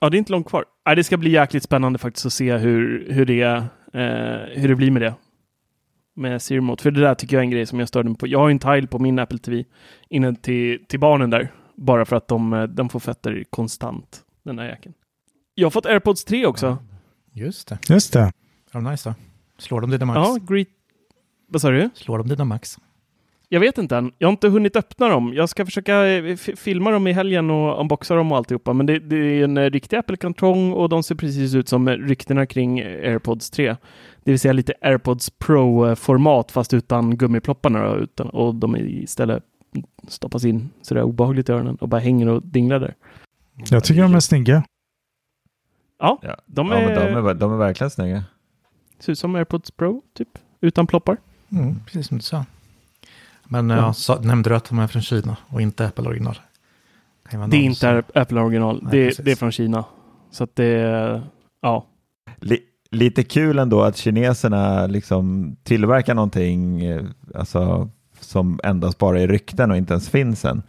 Speaker 3: Ja, det är inte långt kvar. Nej, det ska bli jäkligt spännande faktiskt att se hur, hur, det, eh, hur det blir med det. med Siri. För det där tycker jag är en grej som jag störde mig på. Jag har ju en tile på min Apple TV inne till, till barnen där. Bara för att de, eh, de får fötter konstant, den här jäkeln. Jag har fått AirPods 3 också.
Speaker 2: Just det.
Speaker 1: Just det.
Speaker 2: Är de nice då? Slår de dina max?
Speaker 3: Ja, great. Vad sa du?
Speaker 2: Slår de dina max?
Speaker 3: Jag vet inte än. Jag har inte hunnit öppna dem. Jag ska försöka eh, filma dem i helgen och unboxa dem och alltihopa. Men det, det är en eh, riktig Apple-kartong och de ser precis ut som ryktena kring AirPods 3. Det vill säga lite AirPods Pro-format fast utan gummiplopparna utan, och de är istället stoppas in sådär obehagligt i öronen och bara hänger och dinglar där.
Speaker 1: Jag tycker de är snygga.
Speaker 3: Ja,
Speaker 4: Ja,
Speaker 3: de,
Speaker 4: ja
Speaker 3: är,
Speaker 4: men de, är, de är verkligen snygga.
Speaker 3: ser ut som AirPods Pro, typ. Utan ploppar.
Speaker 2: Mm, precis som du sa. Men ja.
Speaker 3: Ja.
Speaker 2: sa, nämnde du att de är från Kina och inte Apple original?
Speaker 3: Det är inte
Speaker 2: som-
Speaker 3: Apple original.
Speaker 2: Nej,
Speaker 3: det, det är från Kina. Så att det ja.
Speaker 4: Li, lite kul ändå att kineserna liksom tillverkar någonting eh, alltså, som endast bara är rykten och inte ens finns än.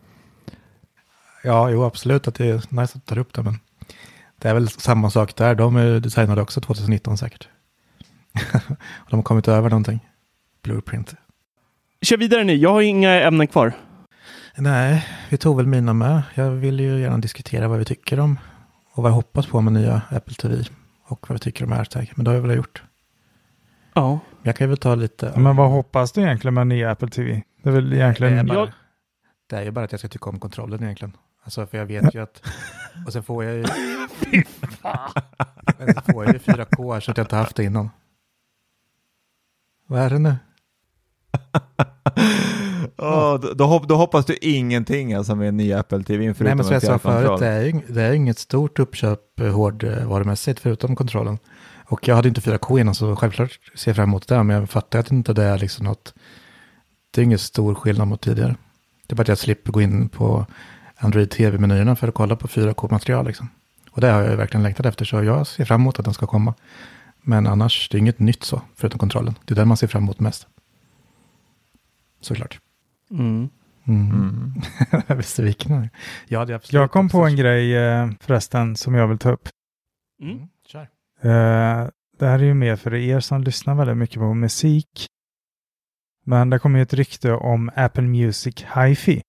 Speaker 2: Ja, jo absolut att det är nice att du tar upp det. Men det är väl samma sak där. De är designade också 2019 säkert. *laughs* de har kommit över någonting. Blueprint.
Speaker 3: Kör vidare nu. Jag har inga ämnen kvar.
Speaker 2: Nej, vi tog väl mina med. Jag vill ju gärna diskutera vad vi tycker om och vad jag hoppas på med nya Apple TV och vad vi tycker om AirTag. Men det har jag väl gjort.
Speaker 3: Ja.
Speaker 2: Men jag kan väl ta lite.
Speaker 1: Ja, Men vad hoppas du egentligen med nya Apple TV? Det är väl egentligen...
Speaker 2: Det är, bara,
Speaker 3: Jag-
Speaker 2: det är ju bara att jag ska tycka om kontrollen egentligen. Alltså för jag vet ju att... *laughs* Och sen får jag ju... *laughs* Men så får jag ju 4K här så att jag inte haft det innan. Vad är det nu? *laughs*
Speaker 4: Åh, då, då, hopp, då hoppas du ingenting alltså med en ny Apple TV förutom
Speaker 2: Nej men som jag sa förut, det är, det är inget stort uppköp eh, hårdvarumässigt förutom kontrollen. Och jag hade inte 4K innan så självklart ser jag fram emot det. Men jag fattar att inte det är liksom något... Det är ingen stor skillnad mot tidigare. Det är bara att jag slipper gå in på Android TV-menyerna för att kolla på 4K-material liksom. Och det har jag verkligen längtat efter så jag ser fram emot att den ska komma. Men annars, det är inget nytt så, förutom kontrollen. Det är den man ser fram emot mest. Såklart.
Speaker 3: Mm.
Speaker 2: Mm.
Speaker 4: Mm. *laughs*
Speaker 2: jag besviken. Absolut
Speaker 1: Jag kom på en grej eh, förresten som jag vill ta upp.
Speaker 3: Mm.
Speaker 1: Eh, det här är ju mer för er som lyssnar väldigt mycket på musik. Men det kommer ju ett rykte om Apple Music Hi-Fi.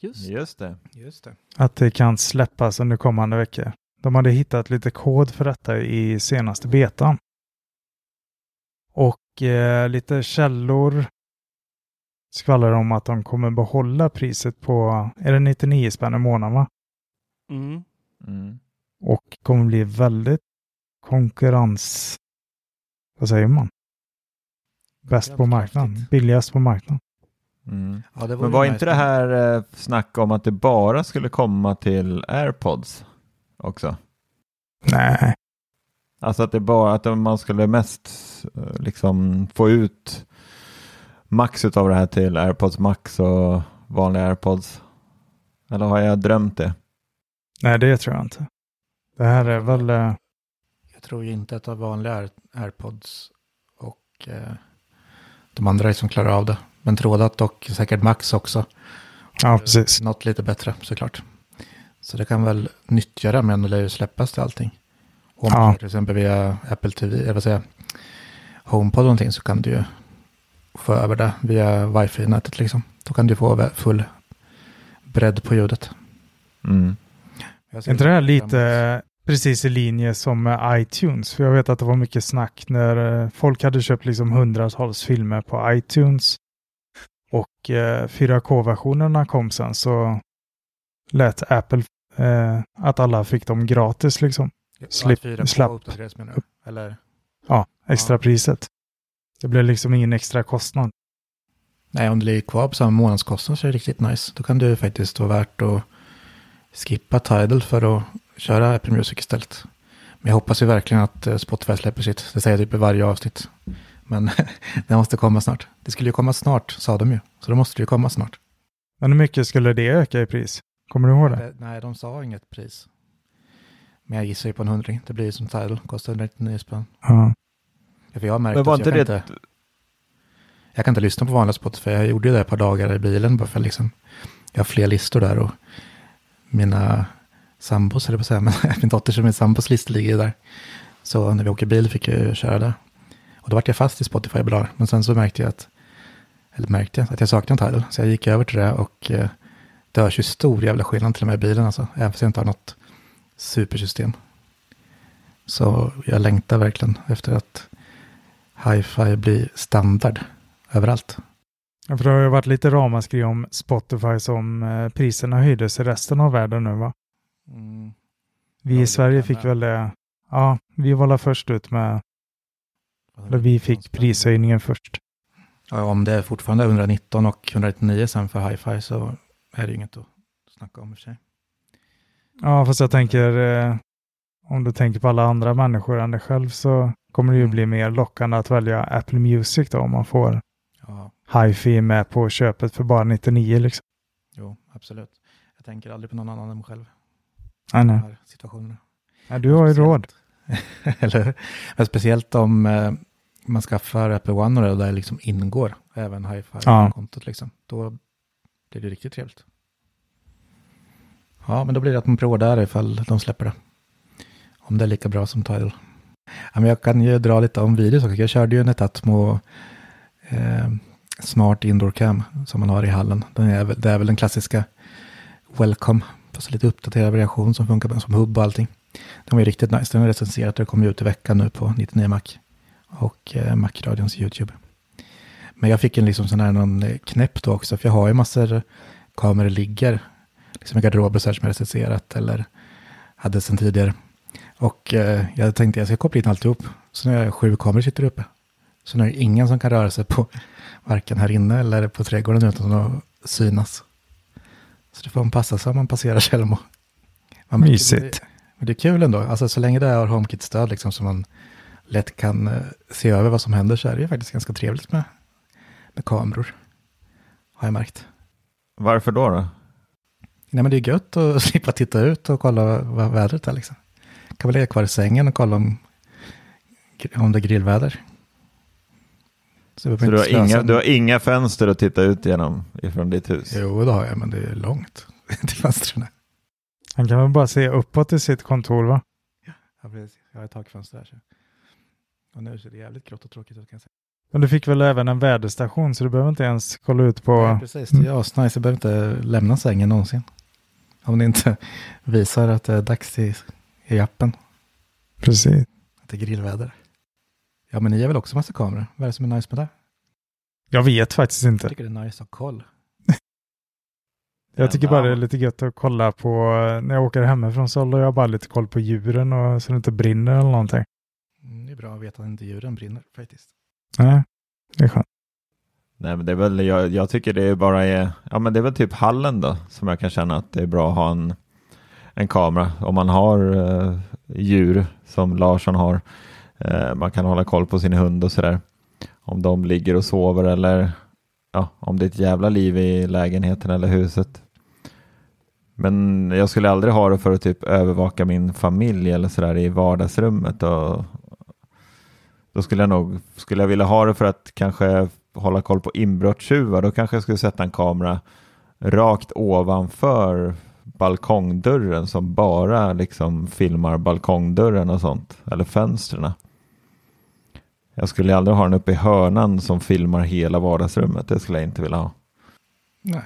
Speaker 3: Just.
Speaker 4: Just det.
Speaker 2: Just det.
Speaker 1: Att det kan släppas under kommande veckor. De hade hittat lite kod för detta i senaste betan. Och eh, lite källor skvallrar om att de kommer behålla priset på, är det 99 spänn i månaden va?
Speaker 3: Mm.
Speaker 4: Mm.
Speaker 1: Och kommer bli väldigt konkurrens... Vad säger man? Bäst på marknaden.
Speaker 2: Kraftigt.
Speaker 1: Billigast på marknaden.
Speaker 4: Mm.
Speaker 2: Ja, det
Speaker 4: Men var inte det här eh, snack om att det bara skulle komma till AirPods också?
Speaker 1: Nej.
Speaker 4: Alltså att det bara att man skulle mest eh, liksom få ut max av det här till AirPods Max och vanliga AirPods. Eller har jag drömt det?
Speaker 1: Nej, det tror jag inte. Det här är väl...
Speaker 2: tror ju inte att det är vanliga Air- airpods och eh, de andra är som klarar av det. Men trådat och säkert Max också.
Speaker 1: Ja, precis.
Speaker 2: Något lite bättre såklart. Så det kan väl nyttja men det lär ju släppas till allting. Om
Speaker 1: Ja.
Speaker 2: till exempel via Apple TV, eller vad säger HomePod någonting så kan du ju få över det via wifi-nätet liksom. Då kan du få full bredd på ljudet.
Speaker 4: Mm.
Speaker 1: Är inte det här lite precis i linje som med iTunes? För jag vet att det var mycket snack när eh, folk hade köpt liksom hundratals filmer på iTunes. Och eh, 4K-versionerna kom sen så lät Apple eh, att alla fick dem gratis liksom. Slip-
Speaker 2: Ja, 4K
Speaker 1: slapp.
Speaker 2: uppdateras menar du? Eller?
Speaker 1: Ja, extra
Speaker 2: Ja.
Speaker 1: priset. Det blev liksom ingen extra kostnad.
Speaker 2: Nej, om det ligger kvar på samma månadskostnad så är det riktigt nice. Då kan det faktiskt vara värt att skippa Tidal för att köra Apple Music istället. Men jag hoppas ju verkligen att eh, Spotify släpper sitt. Det säger jag typ i varje avsnitt. Men *laughs* det måste komma snart. Det skulle ju komma snart, sa de ju. Så då måste det ju komma snart.
Speaker 1: Men hur mycket skulle det öka i pris? Kommer du ihåg det?
Speaker 2: Det- Nej, de sa inget pris. Men jag gissar ju på en hundring. Det blir ju som Tidal, kostar 199 spänn.
Speaker 1: Ja.
Speaker 2: Ja, för jag har märkt
Speaker 4: Men var
Speaker 2: att jag
Speaker 4: inte
Speaker 2: kan
Speaker 4: det...
Speaker 2: inte... Jag kan inte lyssna på vanliga Spotify. Jag gjorde ju det ett par dagar i bilen bara för liksom, jag har fler listor där och mina sambos, eller på att säga, *laughs* men min dotter som är sambos list ligger ju där. Så när vi åker bil fick jag ju köra där. Och då var jag fast i Spotify bra. Men sen så märkte jag att, eller märkte jag att jag saknade Tidal. Så jag gick över till det och eh, det hörs ju stor jävla skillnad till och med i bilen alltså. Även fast jag inte har något supersystem. Så jag längtar verkligen efter att hi-fi blir standard överallt.
Speaker 1: Ja, för det har ju varit lite ramaskri om Spotify som eh, priserna höjdes i resten av världen nu va?
Speaker 2: Mm.
Speaker 1: Vi i Sverige fick väl det. Ja, vi var först ut med, eller vi fick prishöjningen först.
Speaker 2: Ja, om det är fortfarande 119 och 199 sen för hi-fi så är det inget att snacka om i och för sig.
Speaker 1: Ja, fast jag tänker eh, om du tänker på alla andra människor än dig själv så kommer det ju
Speaker 2: Mm.
Speaker 1: bli mer lockande att välja Apple Music då om man får
Speaker 2: Ja,
Speaker 1: hi-fi med på köpet för bara 99 liksom.
Speaker 2: jo, absolut. Jag tänker aldrig på någon annan än mig själv. I
Speaker 1: nej.
Speaker 2: de här situationerna.
Speaker 1: Ja, du har ju råd. *laughs*
Speaker 2: Eller? Men speciellt om eh, man skaffar Apple One och det, där liksom ingår även hi-fi-kontot. Liksom. Då blir det riktigt trevligt. Ja, men då blir det att man provar där ifall de släpper det. Om det är lika bra som Tidal. Ja, men jag kan ju dra lite om videos också. Jag körde ju en Etatmo eh, Smart Indoor Cam som man har i hallen. Den är, det är väl den klassiska Welcome, fast lite uppdaterad variation som funkar som hubb och allting. Den var ju riktigt nice. Den är recenserat och det kommer ut i veckan nu på 99 Mac och eh, Mac-radions YouTube. Men jag fick en liksom sån här någon eh, knäpp då också, för jag har ju massor kameror ligger liksom i garderober så här som jag recenserat eller hade sedan tidigare. Och eh, jag tänkte jag ska koppla in alltihop. Så nu har jag sju kameror sitter uppe. Så nu är det ingen som kan röra sig på varken här inne eller på trädgården utan att synas. Så det får man passa sig om man passerar Tjällmo. Man märker-
Speaker 1: Mysigt.
Speaker 2: men det är kul ändå. Alltså så länge det har HomeKit-stöd liksom så man lätt kan eh, se över vad som händer så är det ju faktiskt ganska trevligt med, med kameror. Har jag märkt.
Speaker 4: Varför då? då?
Speaker 2: Nej men det är gött att *laughs* slippa titta ut och kolla vad vädret är liksom. Kan väl ligga kvar i sängen och kolla om, om det är grillväder. Så,
Speaker 4: Så du har, inga, du har inga fönster att titta ut genom ifrån ditt hus?
Speaker 2: Jo, det har jag, men det är långt *laughs* till fönstren.
Speaker 1: Han kan väl bara se uppåt i sitt kontor va?
Speaker 2: Ja, precis. Jag har ett takfönster här. Så. Och nu ser det jävligt grått och tråkigt ut kan jag säga.
Speaker 1: Men du fick väl även en väderstation så du behöver inte ens kolla ut på...
Speaker 2: Ja, precis. Det är asnice. Jag behöver inte lämna sängen någonsin. Om det inte visar att det är dags i, i appen.
Speaker 1: Precis.
Speaker 2: Att det är grillväder. Ja, men ni har väl också massa kameror? Vad är det som är nice med det?
Speaker 1: Jag vet faktiskt
Speaker 2: Jag
Speaker 1: inte.
Speaker 2: tycker det är nice att ha koll. *laughs*
Speaker 1: Jag tycker bara det är lite gött att kolla på när jag åker hemifrån så håller jag bara lite koll på djuren och så det inte brinner eller någonting.
Speaker 2: Mm, det är bra att veta att inte djuren brinner faktiskt.
Speaker 1: Nej, det är skönt.
Speaker 4: Nej, men det är väl, jag, jag tycker det är bara är, ja men det är väl typ hallen då som jag kan känna att det är bra att ha en, en kamera. Om man har eh, djur som Larsson har, eh, Eh, man kan hålla koll på sin hund och sådär. Om de ligger och sover eller ja, om det är ett jävla liv i lägenheten eller huset. Men jag skulle aldrig ha det för att typ övervaka min familj eller sådär i vardagsrummet. Och, då skulle jag nog, skulle jag vilja ha det för att kanske hålla koll på inbrottstjuvar, då kanske jag skulle sätta en kamera rakt ovanför balkongdörren som bara liksom filmar balkongdörren och sånt, eller fönstren. Jag skulle aldrig ha den uppe i hörnan som filmar hela vardagsrummet, det skulle jag inte vilja ha.
Speaker 2: Nej.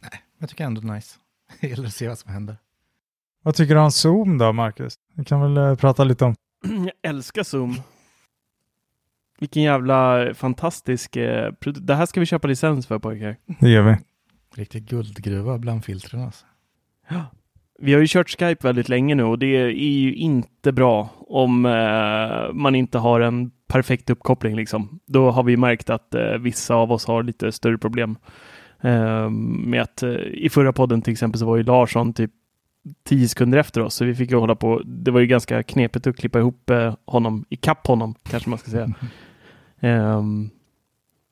Speaker 2: Nej, jag tycker ändå nice. *laughs* Det gäller att se vad som händer.
Speaker 1: Vad tycker du om Zoom då, Marcus? Vi kan väl eh, prata lite om. *clears throat*
Speaker 3: Jag älskar Zoom. Vilken jävla fantastisk eh, produkt. Det här ska vi köpa licens för pojkar.
Speaker 1: Det gör vi.
Speaker 2: Riktig guldgruva bland filtren alltså.
Speaker 3: Vi har ju kört Skype väldigt länge nu och det är ju inte bra om eh, man inte har en perfekt uppkoppling liksom. Då har vi märkt att eh, vissa av oss har lite större problem. Eh, med att eh, i förra podden till exempel så var ju Larsson typ tio sekunder efter oss, så vi fick ju hålla på. Det var ju ganska knepigt att klippa ihop eh, honom, i kapp honom kanske man ska säga.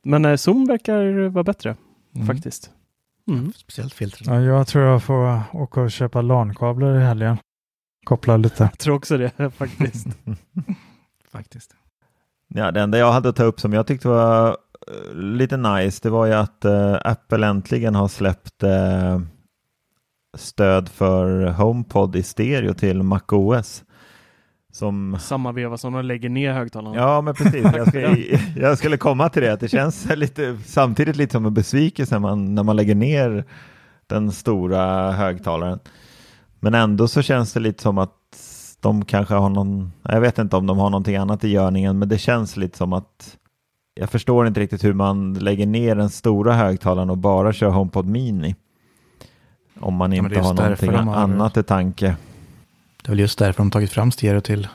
Speaker 3: Men eh, Zoom verkar vara bättre
Speaker 2: Mm.
Speaker 3: faktiskt. Mm.
Speaker 2: Speciellt filtren.
Speaker 1: Ja, jag tror jag får åka och köpa LAN-kablar i helgen. Koppla lite.
Speaker 3: Jag tror också det *laughs* faktiskt. *laughs*
Speaker 2: Faktiskt.
Speaker 4: Ja, det enda jag hade att ta upp som jag tyckte var eh, lite nice, det var ju att eh, Apple äntligen har släppt eh, stöd för HomePod i stereo till MacOS. Som
Speaker 3: Samma veva som de lägger ner högtalarna.
Speaker 4: Ja, men precis. Jag, ska, *laughs* *laughs* jag skulle komma till det, att det känns lite, samtidigt lite som en besvikelse när man, när man lägger ner den stora högtalaren. Men ändå så känns det lite som att de kanske har någon, jag vet inte om de har någonting annat i görningen, men det känns lite som att jag förstår inte riktigt hur man lägger ner den stora högtalaren och bara kör HomePod Mini. Om man
Speaker 2: Ja,
Speaker 4: inte har någonting
Speaker 2: har-
Speaker 4: annat i tanke.
Speaker 2: Det är väl just därför de tagit fram stereo till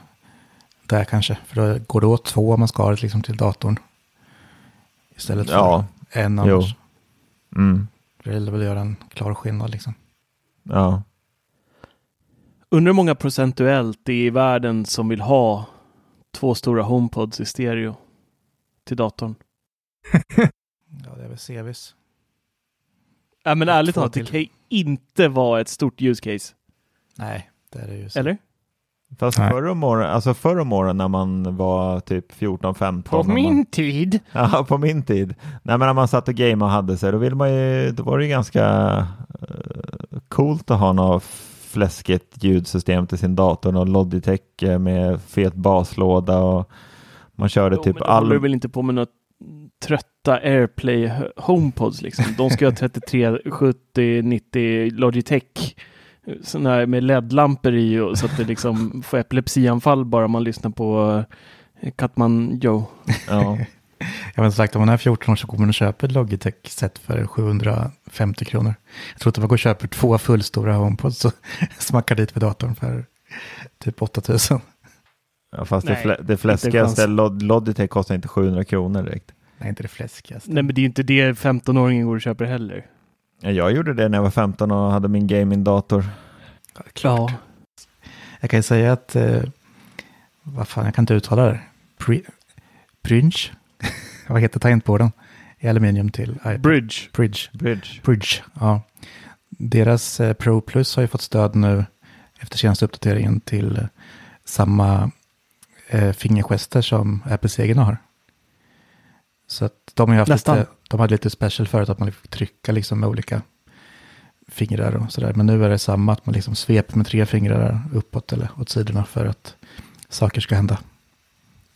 Speaker 2: där kanske. För då går det åt två om man ska ha det liksom till datorn. Istället för
Speaker 4: Ja,
Speaker 2: en
Speaker 4: jo.
Speaker 2: annars.
Speaker 4: Mm,
Speaker 2: Det vill väl göra en klar skillnad liksom.
Speaker 4: ja.
Speaker 3: Undrar hur många procentuellt det är i världen som vill ha två stora HomePods i stereo till datorn. *laughs*
Speaker 2: Ja, det är väl CVs.
Speaker 3: Ja, men ärligt talat, det kan ju inte vara ett stort use case.
Speaker 2: Nej, det är det ju. så.
Speaker 3: Eller?
Speaker 4: Fast
Speaker 1: Nej.
Speaker 4: förr om, åren, alltså förr om åren när man var typ 14-15.
Speaker 3: På
Speaker 4: och man,
Speaker 3: min tid. *laughs*
Speaker 4: Ja, på min tid. Nej, men när man satt och gameade och hade sig, då, vill man ju, då var det ju ganska eh, coolt att ha något fläskigt ljudsystem till sin dator och Logitech eh, med fet baslåda och man körde
Speaker 3: Jo,
Speaker 4: typ
Speaker 3: men håller du
Speaker 4: all...
Speaker 3: väl inte på med något trötta AirPlay HomePods liksom. De ska ha 33, 70, 90 Logitech. Sådana här med LED-lampor i och så att det liksom *laughs* får epilepsianfall bara man lyssnar på eh, Katman Joe.
Speaker 4: Ja,
Speaker 2: Jag har sagt om man är 14 år så går man och köper ett Logitech-set för 750 kronor. Jag tror att man går och köper två fullstora HomePods *laughs* och smackar dit vid datorn för typ 8000.
Speaker 4: ja, fast det,
Speaker 3: Nej,
Speaker 4: flä, det fläskigaste. Log- Logitech kostar inte 700 kronor direkt.
Speaker 2: Nej, inte det fläskigaste.
Speaker 3: Nej men det är ju inte det 15-åringen går och köper heller.
Speaker 4: Ja, Jag gjorde det när jag var 15 och hade min gaming-dator.
Speaker 3: Ja.
Speaker 2: Jag kan ju säga att, eh, vad fan, jag kan inte uttala det. Pri, Bridge, *laughs* vad heter tangentborden? I aluminium till iPad.
Speaker 3: Bridge.
Speaker 2: Bridge.
Speaker 4: Bridge.
Speaker 2: Bridge, ja. Deras eh, Pro Plus har ju fått stöd nu efter senaste uppdateringen till eh, samma eh, fingergester som Apples egna har. Så att de har haft
Speaker 3: Nästan.
Speaker 2: lite, de hade lite special förut att man fick trycka liksom med olika fingrar och sådär. Men nu är det samma, att man liksom sveper med tre fingrar uppåt eller åt sidorna för att saker ska hända.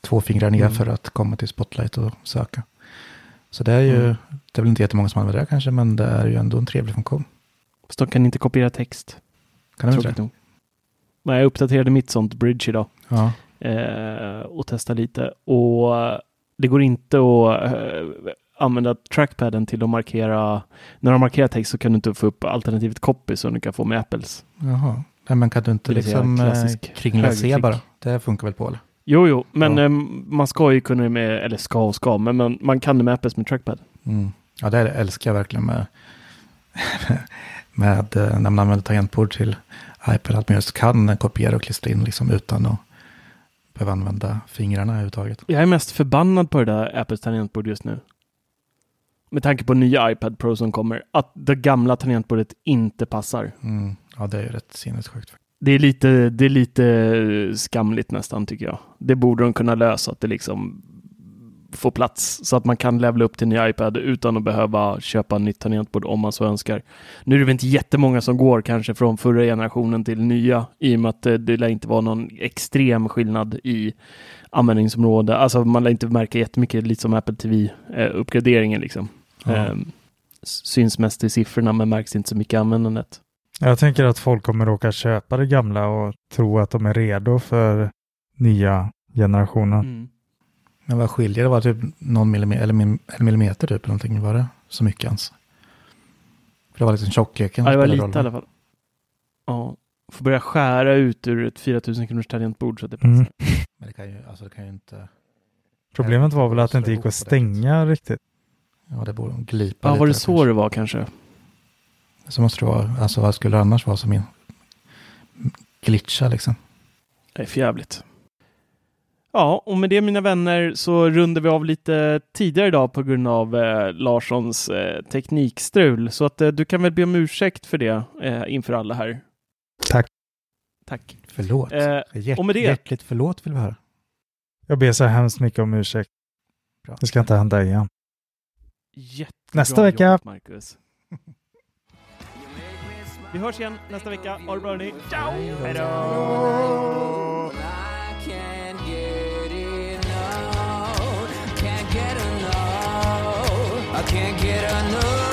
Speaker 2: Två fingrar ner
Speaker 3: Mm.
Speaker 2: för att komma till Spotlight och söka. Så det är ju,
Speaker 3: Mm.
Speaker 2: det är väl inte jättemånga som använder det kanske, men det är ju ändå en trevlig funktion.
Speaker 3: Fast de kan inte kopiera text.
Speaker 2: Kan du inte det?
Speaker 3: nog. Men jag uppdaterade mitt sånt bridge idag.
Speaker 2: Ja.
Speaker 3: eh, och testa lite. Och det går inte att eh, använda trackpaden till att markera. När de markerar text så kan du inte få upp alternativet copy som du kan få med Apples.
Speaker 2: Jaha. Nej, men kan du inte liksom eh, kringla C bara? Det funkar väl på eller?
Speaker 3: Jo, jo, men
Speaker 2: Ja.
Speaker 3: eh, man ska ju kunna det med, eller ska och ska, men man, man kan det med Apples med trackpad.
Speaker 2: Mm. Ja, det älskar jag verkligen med, *laughs* med när man använder tangentbord till iPad. Att man just kan kopiera och klistra in liksom utan att behöva använda fingrarna överhuvudtaget.
Speaker 3: Jag är mest förbannad på det där Apples tangentbord just nu. Med tanke på nya iPad Pro som kommer, att det gamla tangentbordet inte passar.
Speaker 2: Mm. Ja, det är ju rätt sinnessjukt.
Speaker 3: Det är lite, det är lite skamligt nästan tycker jag. Det borde de kunna lösa, att det liksom får plats så att man kan levela upp till ny iPad utan att behöva köpa nytt tangentbord om man så önskar. Nu är det väl inte jättemånga som går kanske från förra generationen till nya i och med att eh, det lär inte vara någon extrem skillnad i användningsområde. Alltså man lär inte märka jättemycket, lite som Apple TV-uppgraderingen liksom.
Speaker 2: Ja.
Speaker 3: Ehm, syns mest i siffrorna men märks inte så mycket i användandet.
Speaker 1: Jag tänker att folk kommer råka köpa det gamla och tro att de är redo för nya generationen.
Speaker 3: Mm.
Speaker 2: Men vad skiljer det? var typ någon millimeter, eller min- en millimeter typ, någonting. Var det så mycket ens? För det var liksom tjockleken.
Speaker 3: Ja, det var lite i
Speaker 2: roll,
Speaker 3: alla fall. Ja. Får börja skära ut ur ett 4000 kronors tangentbord så att det passar.
Speaker 1: Mm.
Speaker 2: Men det kan ju, alltså det kan ju inte...
Speaker 1: Problemet var väl att det inte gick att stänga riktigt.
Speaker 2: Ja, det borde glipa
Speaker 3: Ja,
Speaker 2: lite
Speaker 3: var det så
Speaker 2: kanske.
Speaker 3: det var kanske?
Speaker 2: Så måste det vara. Alltså vad skulle det annars vara som min glitcha liksom?
Speaker 3: Det är för jävligt. Ja, och med det mina vänner så rundar vi av lite tidigare idag på grund av eh, Larssons eh, teknikstrul. Så att eh, du kan väl be om ursäkt för det eh, inför alla här.
Speaker 1: Tack.
Speaker 3: Tack.
Speaker 2: Förlåt.
Speaker 3: Eh,
Speaker 2: Hjärt,
Speaker 3: och med det-
Speaker 2: Hjärtligt förlåt vill vi höra.
Speaker 1: Jag ber så hemskt mycket om ursäkt.
Speaker 2: Bra.
Speaker 1: Det ska inte hända igen.
Speaker 3: Jättebra
Speaker 1: Nästa vecka.
Speaker 3: jobbat, Marcus. Vi hörs igen nästa vecka. Ha det bra hörni. Ciao! Hej då!
Speaker 6: can't get enough.